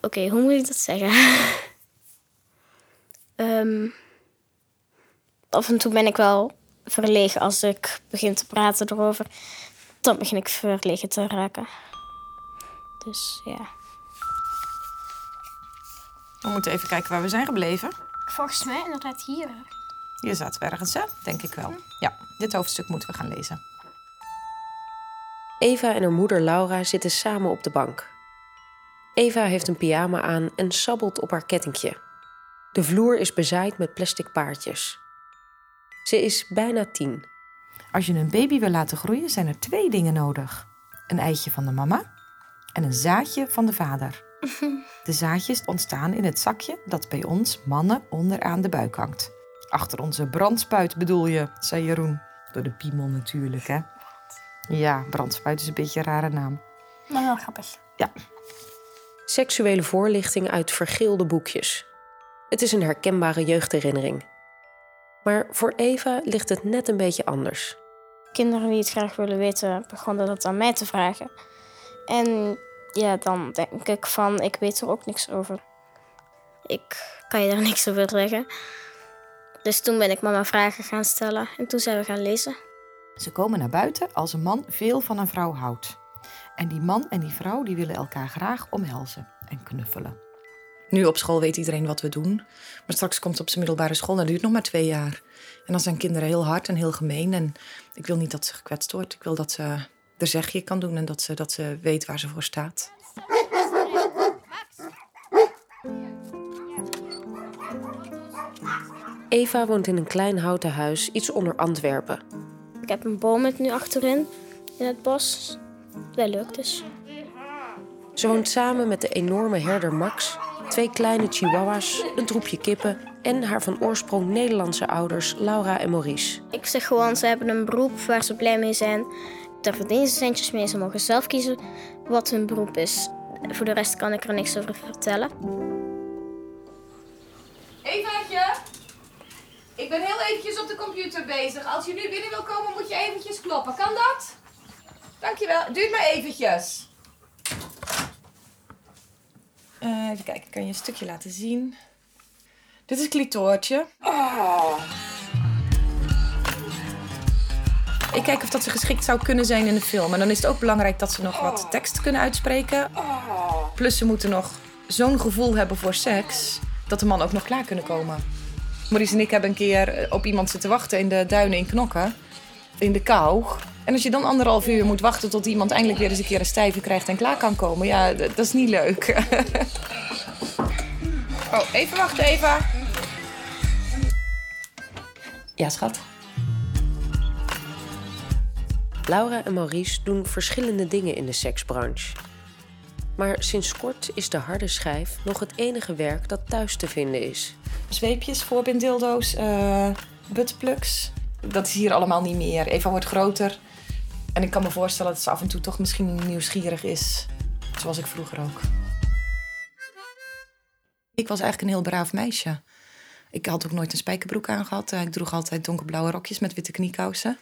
Oké, hoe moet ik dat zeggen? Ehm, af en toe ben ik wel verlegen als ik begin te praten erover. Dan begin ik verlegen te raken. Dus ja. We moeten even kijken waar we zijn gebleven. Volgens mij inderdaad hier. Hier zaten we ergens, hè? Denk ik wel. Ja, dit hoofdstuk moeten we gaan lezen. Eva en haar moeder Laura zitten samen op de bank. Eva heeft een pyjama aan en sabbelt op haar kettingje. De vloer is bezaaid met plastic paardjes. Ze is bijna tien. Als je een baby wil laten groeien, zijn er twee dingen nodig: een eitje van de mama en een zaadje van de vader. De zaadjes ontstaan in het zakje dat bij ons mannen onderaan de buik hangt. Achter onze brandspuit bedoel je, zei Jeroen. Door de piemel natuurlijk, hè? Ja, brandspuit is een beetje een rare naam. Maar wel grappig. Ja, Seksuele voorlichting uit vergeelde boekjes. Het is een herkenbare jeugdherinnering. Maar voor Eva ligt het net een beetje anders. Kinderen die het graag willen weten, begonnen dat aan mij te vragen. En ja, dan denk ik van, ik weet er ook niks over. Ik kan je daar niks over zeggen. Dus toen ben ik mama vragen gaan stellen en toen zijn we gaan lezen. Ze komen naar buiten als een man veel van een vrouw houdt. En die man en die vrouw die willen elkaar graag omhelzen en knuffelen. Nu op school weet iedereen wat we doen. Maar straks komt het op zijn middelbare school en dat duurt nog maar twee jaar. En dan zijn kinderen heel hard en heel gemeen. En ik wil niet dat ze gekwetst wordt. Ik wil dat ze er zegje kan doen en dat ze, dat ze weet waar ze voor staat. Eva woont in een klein houten huis iets onder Antwerpen. Ik heb een boom met nu achterin in het bos. Wel leuk dus. Ze woont samen met de enorme herder Max, twee kleine chihuahuas, een troepje kippen en haar van oorsprong Nederlandse ouders Laura en Maurice. Ik zeg gewoon, ze hebben een beroep waar ze blij mee zijn. Daar verdienen ze centjes mee. Ze mogen zelf kiezen wat hun beroep is. Voor de rest kan ik er niks over vertellen. Evaatje, ik ben heel eventjes op de computer bezig. Als je nu binnen wil komen, moet je eventjes kloppen. Kan dat? Dankjewel. Duurt maar eventjes. Eh, even kijken, kan je een stukje laten zien? Dit is clitoortje. Ik kijk of dat ze geschikt zou kunnen zijn in de film. En dan is het ook belangrijk dat ze nog wat tekst kunnen uitspreken. Plus ze moeten nog zo'n gevoel hebben voor seks... dat de man ook nog klaar kunnen komen. Maurice en ik hebben een keer eh, op iemand zitten wachten in de duinen in Knokken. In de kou. En als je dan anderhalf uur moet wachten tot iemand eindelijk weer eens een keer een stijve krijgt en klaar kan komen... ja, dat is niet leuk. oh, even wachten, Eva. Ja, schat. Laura en Maurice doen verschillende dingen in de seksbranche. Maar sinds kort is de harde schijf nog het enige werk dat thuis te vinden is. Zweepjes, voorbinddildo's, eh buttplugs. Dat is hier allemaal niet meer. Eva wordt groter. En ik kan me voorstellen dat ze af en toe toch misschien nieuwsgierig is. Zoals ik vroeger ook. Ik was eigenlijk een heel braaf meisje. Ik had ook nooit een spijkerbroek aangehad. Ik droeg altijd donkerblauwe rokjes met witte kniekousen.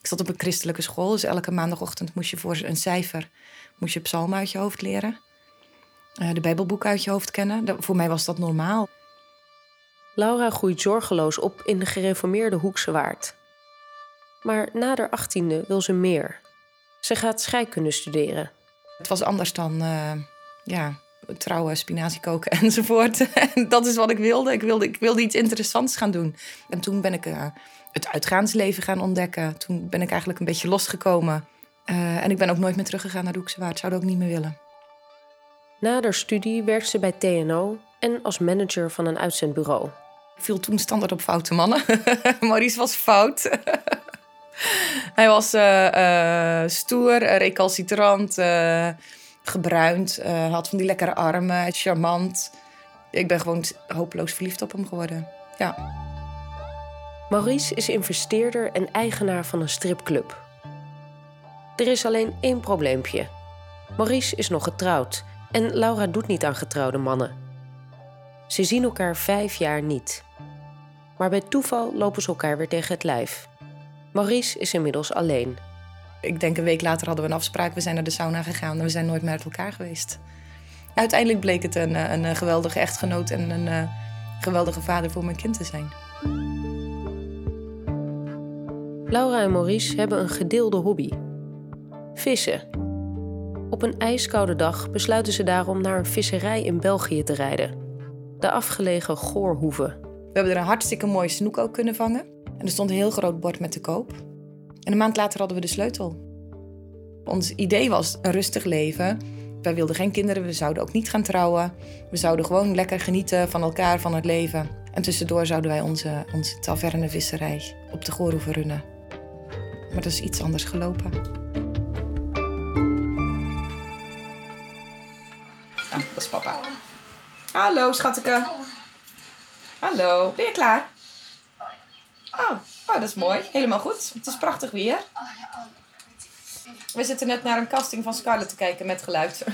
Ik zat op een christelijke school, dus elke maandagochtend moest je voor een cijfer moest je psalmen uit je hoofd leren. Eh, de Bijbelboeken uit je hoofd kennen. Voor mij was dat normaal. Laura groeit zorgeloos op in de gereformeerde Hoekse Waard. Maar na haar achttiende wil ze meer. Ze gaat scheikunde studeren. Het was anders dan eh, ja, trouwen, spinazie koken enzovoort. En dat is wat ik wilde. Ik, wilde. ik wilde iets interessants gaan doen. En toen ben ik eh, het uitgaansleven gaan ontdekken. Toen ben ik eigenlijk een beetje losgekomen. Eh, en ik ben ook nooit meer teruggegaan naar de Hoekse Waard. Zou dat ook niet meer willen. Na haar studie werkt ze bij TNO en als manager van een uitzendbureau. Viel toen standaard op foute mannen. Maurice was fout. Hij was eh, eh, stoer, eh, recalcitrant, eh, gebruind. had van die lekkere armen, charmant. Ik ben gewoon hopeloos verliefd op hem geworden. Ja. Maurice is investeerder en eigenaar van een stripclub. Er is alleen één probleempje. Maurice is nog getrouwd en Laura doet niet aan getrouwde mannen. Ze zien elkaar vijf jaar niet. Maar bij toeval lopen ze elkaar weer tegen het lijf. Maurice is inmiddels alleen. Ik denk een week later hadden we een afspraak. We zijn naar de sauna gegaan en we zijn nooit meer uit elkaar geweest. Uiteindelijk bleek het een, een, een geweldige echtgenoot en een uh, geweldige vader voor mijn kind te zijn. Laura en Maurice hebben een gedeelde hobby: vissen. Op een ijskoude dag besluiten ze daarom naar een visserij in België te rijden. De afgelegen Goorhoeve. We hebben er een hartstikke mooie snoek ook kunnen vangen. En er stond een heel groot bord met te koop. En een maand later hadden we de sleutel. Ons idee was een rustig leven. Wij wilden geen kinderen, we zouden ook niet gaan trouwen. We zouden gewoon lekker genieten van elkaar, van het leven. En tussendoor zouden wij onze, onze tavernevisserij op de Goorhoeve runnen. Maar dat is iets anders gelopen. Hallo, schatteke. Hallo, ben je klaar? Oh, oh, dat is mooi. Helemaal goed. Het is prachtig weer. We zitten net naar een casting van Scarlett te kijken met geluid.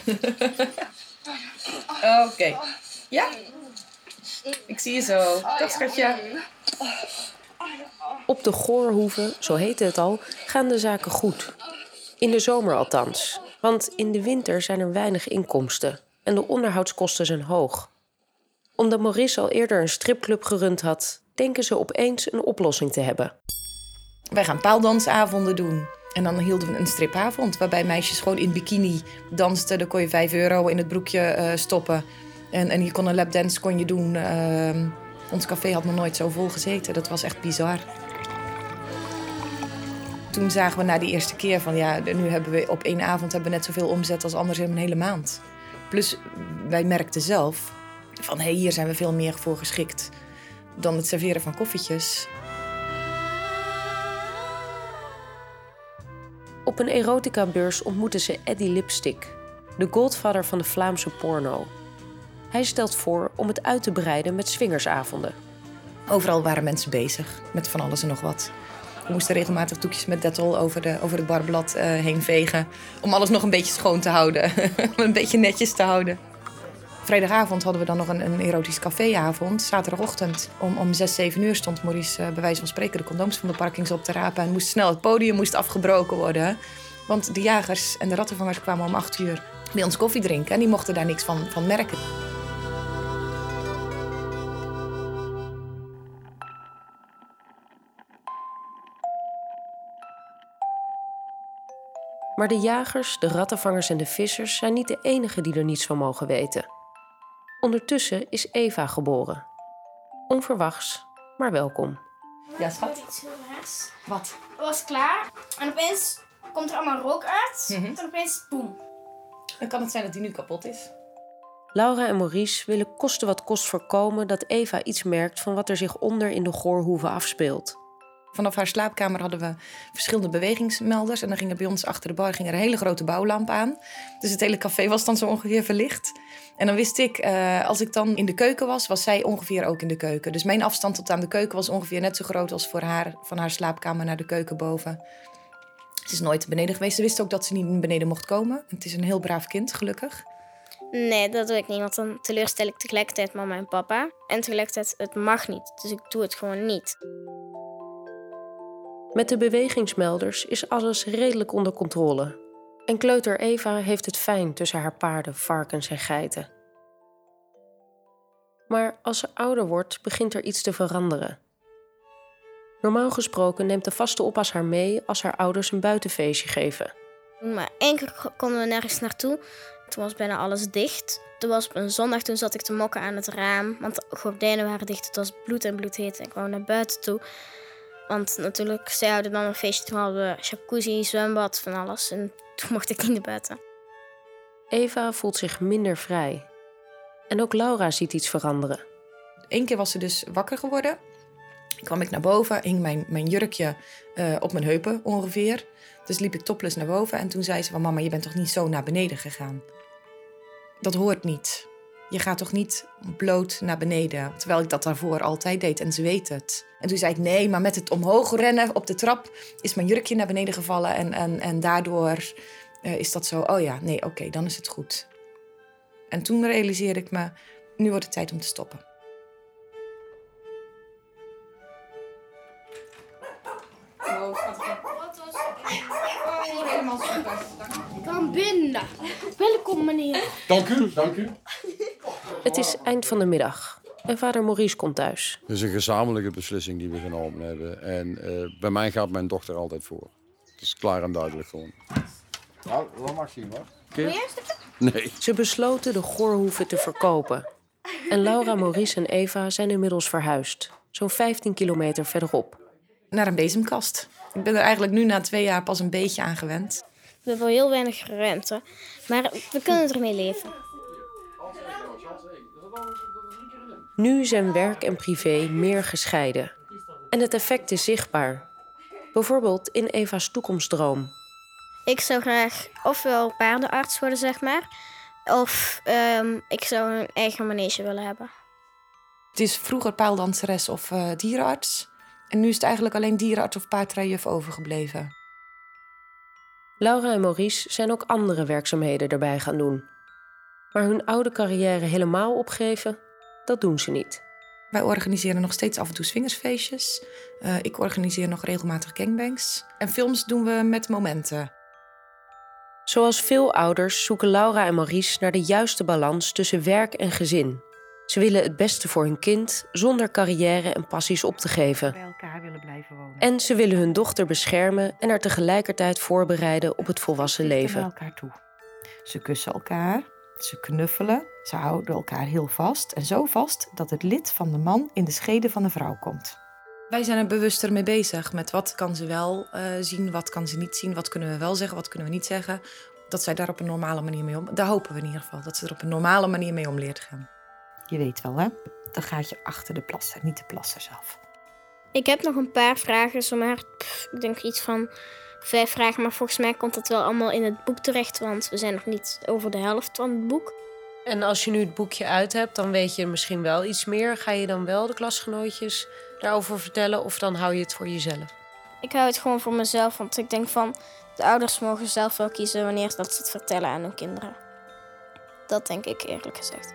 Oké. Ja? Ik zie je zo. Dag schatje. Op de Goorhoeve, zo heette het al, gaan de zaken goed. In de zomer althans. Want in de winter zijn er weinig inkomsten en de onderhoudskosten zijn hoog. Omdat Maurice al eerder een stripclub gerund had, denken ze opeens een oplossing te hebben. Wij gaan paaldansavonden doen. En dan hielden we een stripavond waarbij meisjes gewoon in bikini dansten. Dan kon je 5 euro in het broekje uh, stoppen. En, en je kon een lapdance kon je doen. Uh, ons café had nog nooit zo vol gezeten. Dat was echt bizar. Toen zagen we na die eerste keer van ja, nu hebben we op één avond hebben we net zoveel omzet als anders in een hele maand. Plus wij merkten zelf van hé, hey, hier zijn we veel meer voor geschikt dan het serveren van koffietjes. Op een erotica-beurs ontmoeten ze Eddie Lipstick, de godvader van de Vlaamse porno. Hij stelt voor om het uit te breiden met swingersavonden. Overal waren mensen bezig met van alles en nog wat. We moesten regelmatig doekjes met Dettol over, de, over het barblad uh, heen vegen. Om alles nog een beetje schoon te houden. een beetje netjes te houden. Vrijdagavond hadden we dan nog een, een erotisch caféavond. Zaterdagochtend om, om 6, 7 uur stond Maurice uh, bij wijze van spreken de condooms van de parkings op te rapen. En moest snel het podium moest afgebroken worden. Want de jagers en de rattenvangers kwamen om 8 uur bij ons koffie drinken. En die mochten daar niks van, van merken. Maar de jagers, de rattenvangers en de vissers zijn niet de enigen die er niets van mogen weten. Ondertussen is Eva geboren. Onverwachts, maar welkom. Ja, schat. Iets heel raars. Wat? Het was klaar en opeens komt er allemaal rook uit. Mhm. En opeens boem. Dan kan het zijn dat die nu kapot is. Laura en Maurice willen koste wat kost voorkomen dat Eva iets merkt van wat er zich onder in de goorhoeve afspeelt. Vanaf haar slaapkamer hadden we verschillende bewegingsmelders. En dan ging er bij ons achter de bar ging er een hele grote bouwlamp aan. Dus het hele café was dan zo ongeveer verlicht. En dan wist ik, uh, als ik dan in de keuken was, was zij ongeveer ook in de keuken. Dus mijn afstand tot aan de keuken was ongeveer net zo groot als voor haar van haar slaapkamer naar de keuken boven. Ze is nooit beneden geweest. Ze wist ook dat ze niet beneden mocht komen. Het is een heel braaf kind, gelukkig. Nee, dat doe ik niet. Want dan teleurstel ik tegelijkertijd mama en papa. En tegelijkertijd, het mag niet. Dus ik doe het gewoon niet. Met de bewegingsmelders is alles redelijk onder controle. En kleuter Eva heeft het fijn tussen haar paarden, varkens en geiten. Maar als ze ouder wordt, begint er iets te veranderen. Normaal gesproken neemt de vaste oppas haar mee als haar ouders een buitenfeestje geven. Maar één keer konden we nergens naartoe. Toen was bijna alles dicht. Toen was op een zondag, toen zat ik te mokken aan het raam. Want de gordijnen waren dicht. Het was bloed en bloedheet. En ik kwam naar buiten toe. Want natuurlijk, zij hadden dan een feestje. Toen hadden we jacuzzi, zwembad, van alles. En toen mocht ik niet naar buiten. Eva voelt zich minder vrij. En ook Laura ziet iets veranderen. Eén keer was ze dus wakker geworden. kwam ik naar boven, hing mijn, mijn jurkje uh, op mijn heupen ongeveer. Dus liep ik topless naar boven en toen zei ze van... mama, je bent toch niet zo naar beneden gegaan? Dat hoort niet. Je gaat toch niet bloot naar beneden? Terwijl ik dat daarvoor altijd deed en ze weet het. En toen zei ik nee, maar met het omhoog rennen op de trap is mijn jurkje naar beneden gevallen. En, en, en daardoor uh, is dat zo, oh ja, nee, oké, okay, dan is het goed. En toen realiseerde ik me, nu wordt het tijd om te stoppen. Oh, allemaal super. Kom binnen. Welkom, meneer. Dank u, dank u. Het is eind van de middag en vader Maurice komt thuis. Het is een gezamenlijke beslissing die we genomen hebben. En eh, bij mij gaat mijn dochter altijd voor. Het is klaar en duidelijk gewoon. Nou, dat mag zien hoor. Nee. Ze besloten de goorhoeven te verkopen. En Laura, Maurice en Eva zijn inmiddels verhuisd. Zo'n 15 kilometer verderop. Naar een bezemkast. Ik ben er eigenlijk nu na twee jaar pas een beetje aan gewend. We hebben heel weinig rente, maar we kunnen ermee leven. Nu zijn werk en privé meer gescheiden. En het effect is zichtbaar. Bijvoorbeeld in Eva's toekomstdroom. Ik zou graag ofwel paardenarts worden, zeg maar. Of ehm, ik zou een eigen manege willen hebben. Het is vroeger paaldanseres of eh, dierenarts. En nu is het eigenlijk alleen dierenarts of paardrijjuf overgebleven. Laura en Maurice zijn ook andere werkzaamheden erbij gaan doen. Maar hun oude carrière helemaal opgeven, dat doen ze niet. Wij organiseren nog steeds af en toe swingersfeestjes. Eh, ik organiseer nog regelmatig gangbangs. En films doen we met momenten. Zoals veel ouders zoeken Laura en Maurice naar de juiste balans tussen werk en gezin. Ze willen het beste voor hun kind zonder carrière en passies op te geven. bij elkaar willen blijven wonen. En ze willen hun dochter beschermen en haar tegelijkertijd voorbereiden op het volwassen leven. elkaar toe. Ze kussen elkaar, ze knuffelen, ze houden elkaar heel vast. En zo vast dat het lid van de man in de schede van de vrouw komt. Wij zijn er bewuster mee bezig met wat kan ze wel eh, zien, wat kan ze niet zien, wat kunnen we wel zeggen, wat kunnen we niet zeggen. Dat zij daar op een normale manier mee om. Daar hopen we in ieder geval. Dat ze er op een normale manier mee om leert te gaan. Je weet wel, hè? Dan gaat je achter de plasser, niet de plassers af. Ik heb nog een paar vragen, zomaar. pff, ik denk iets van vijf vragen, maar volgens mij komt dat wel allemaal in het boek terecht, want we zijn nog niet over de helft van het boek. En als je nu het boekje uit hebt, dan weet je misschien wel iets meer. Ga je dan wel de klasgenootjes daarover vertellen of dan hou je het voor jezelf? Ik hou het gewoon voor mezelf, want ik denk van de ouders mogen zelf wel kiezen wanneer dat ze het vertellen aan hun kinderen. Dat denk ik eerlijk gezegd.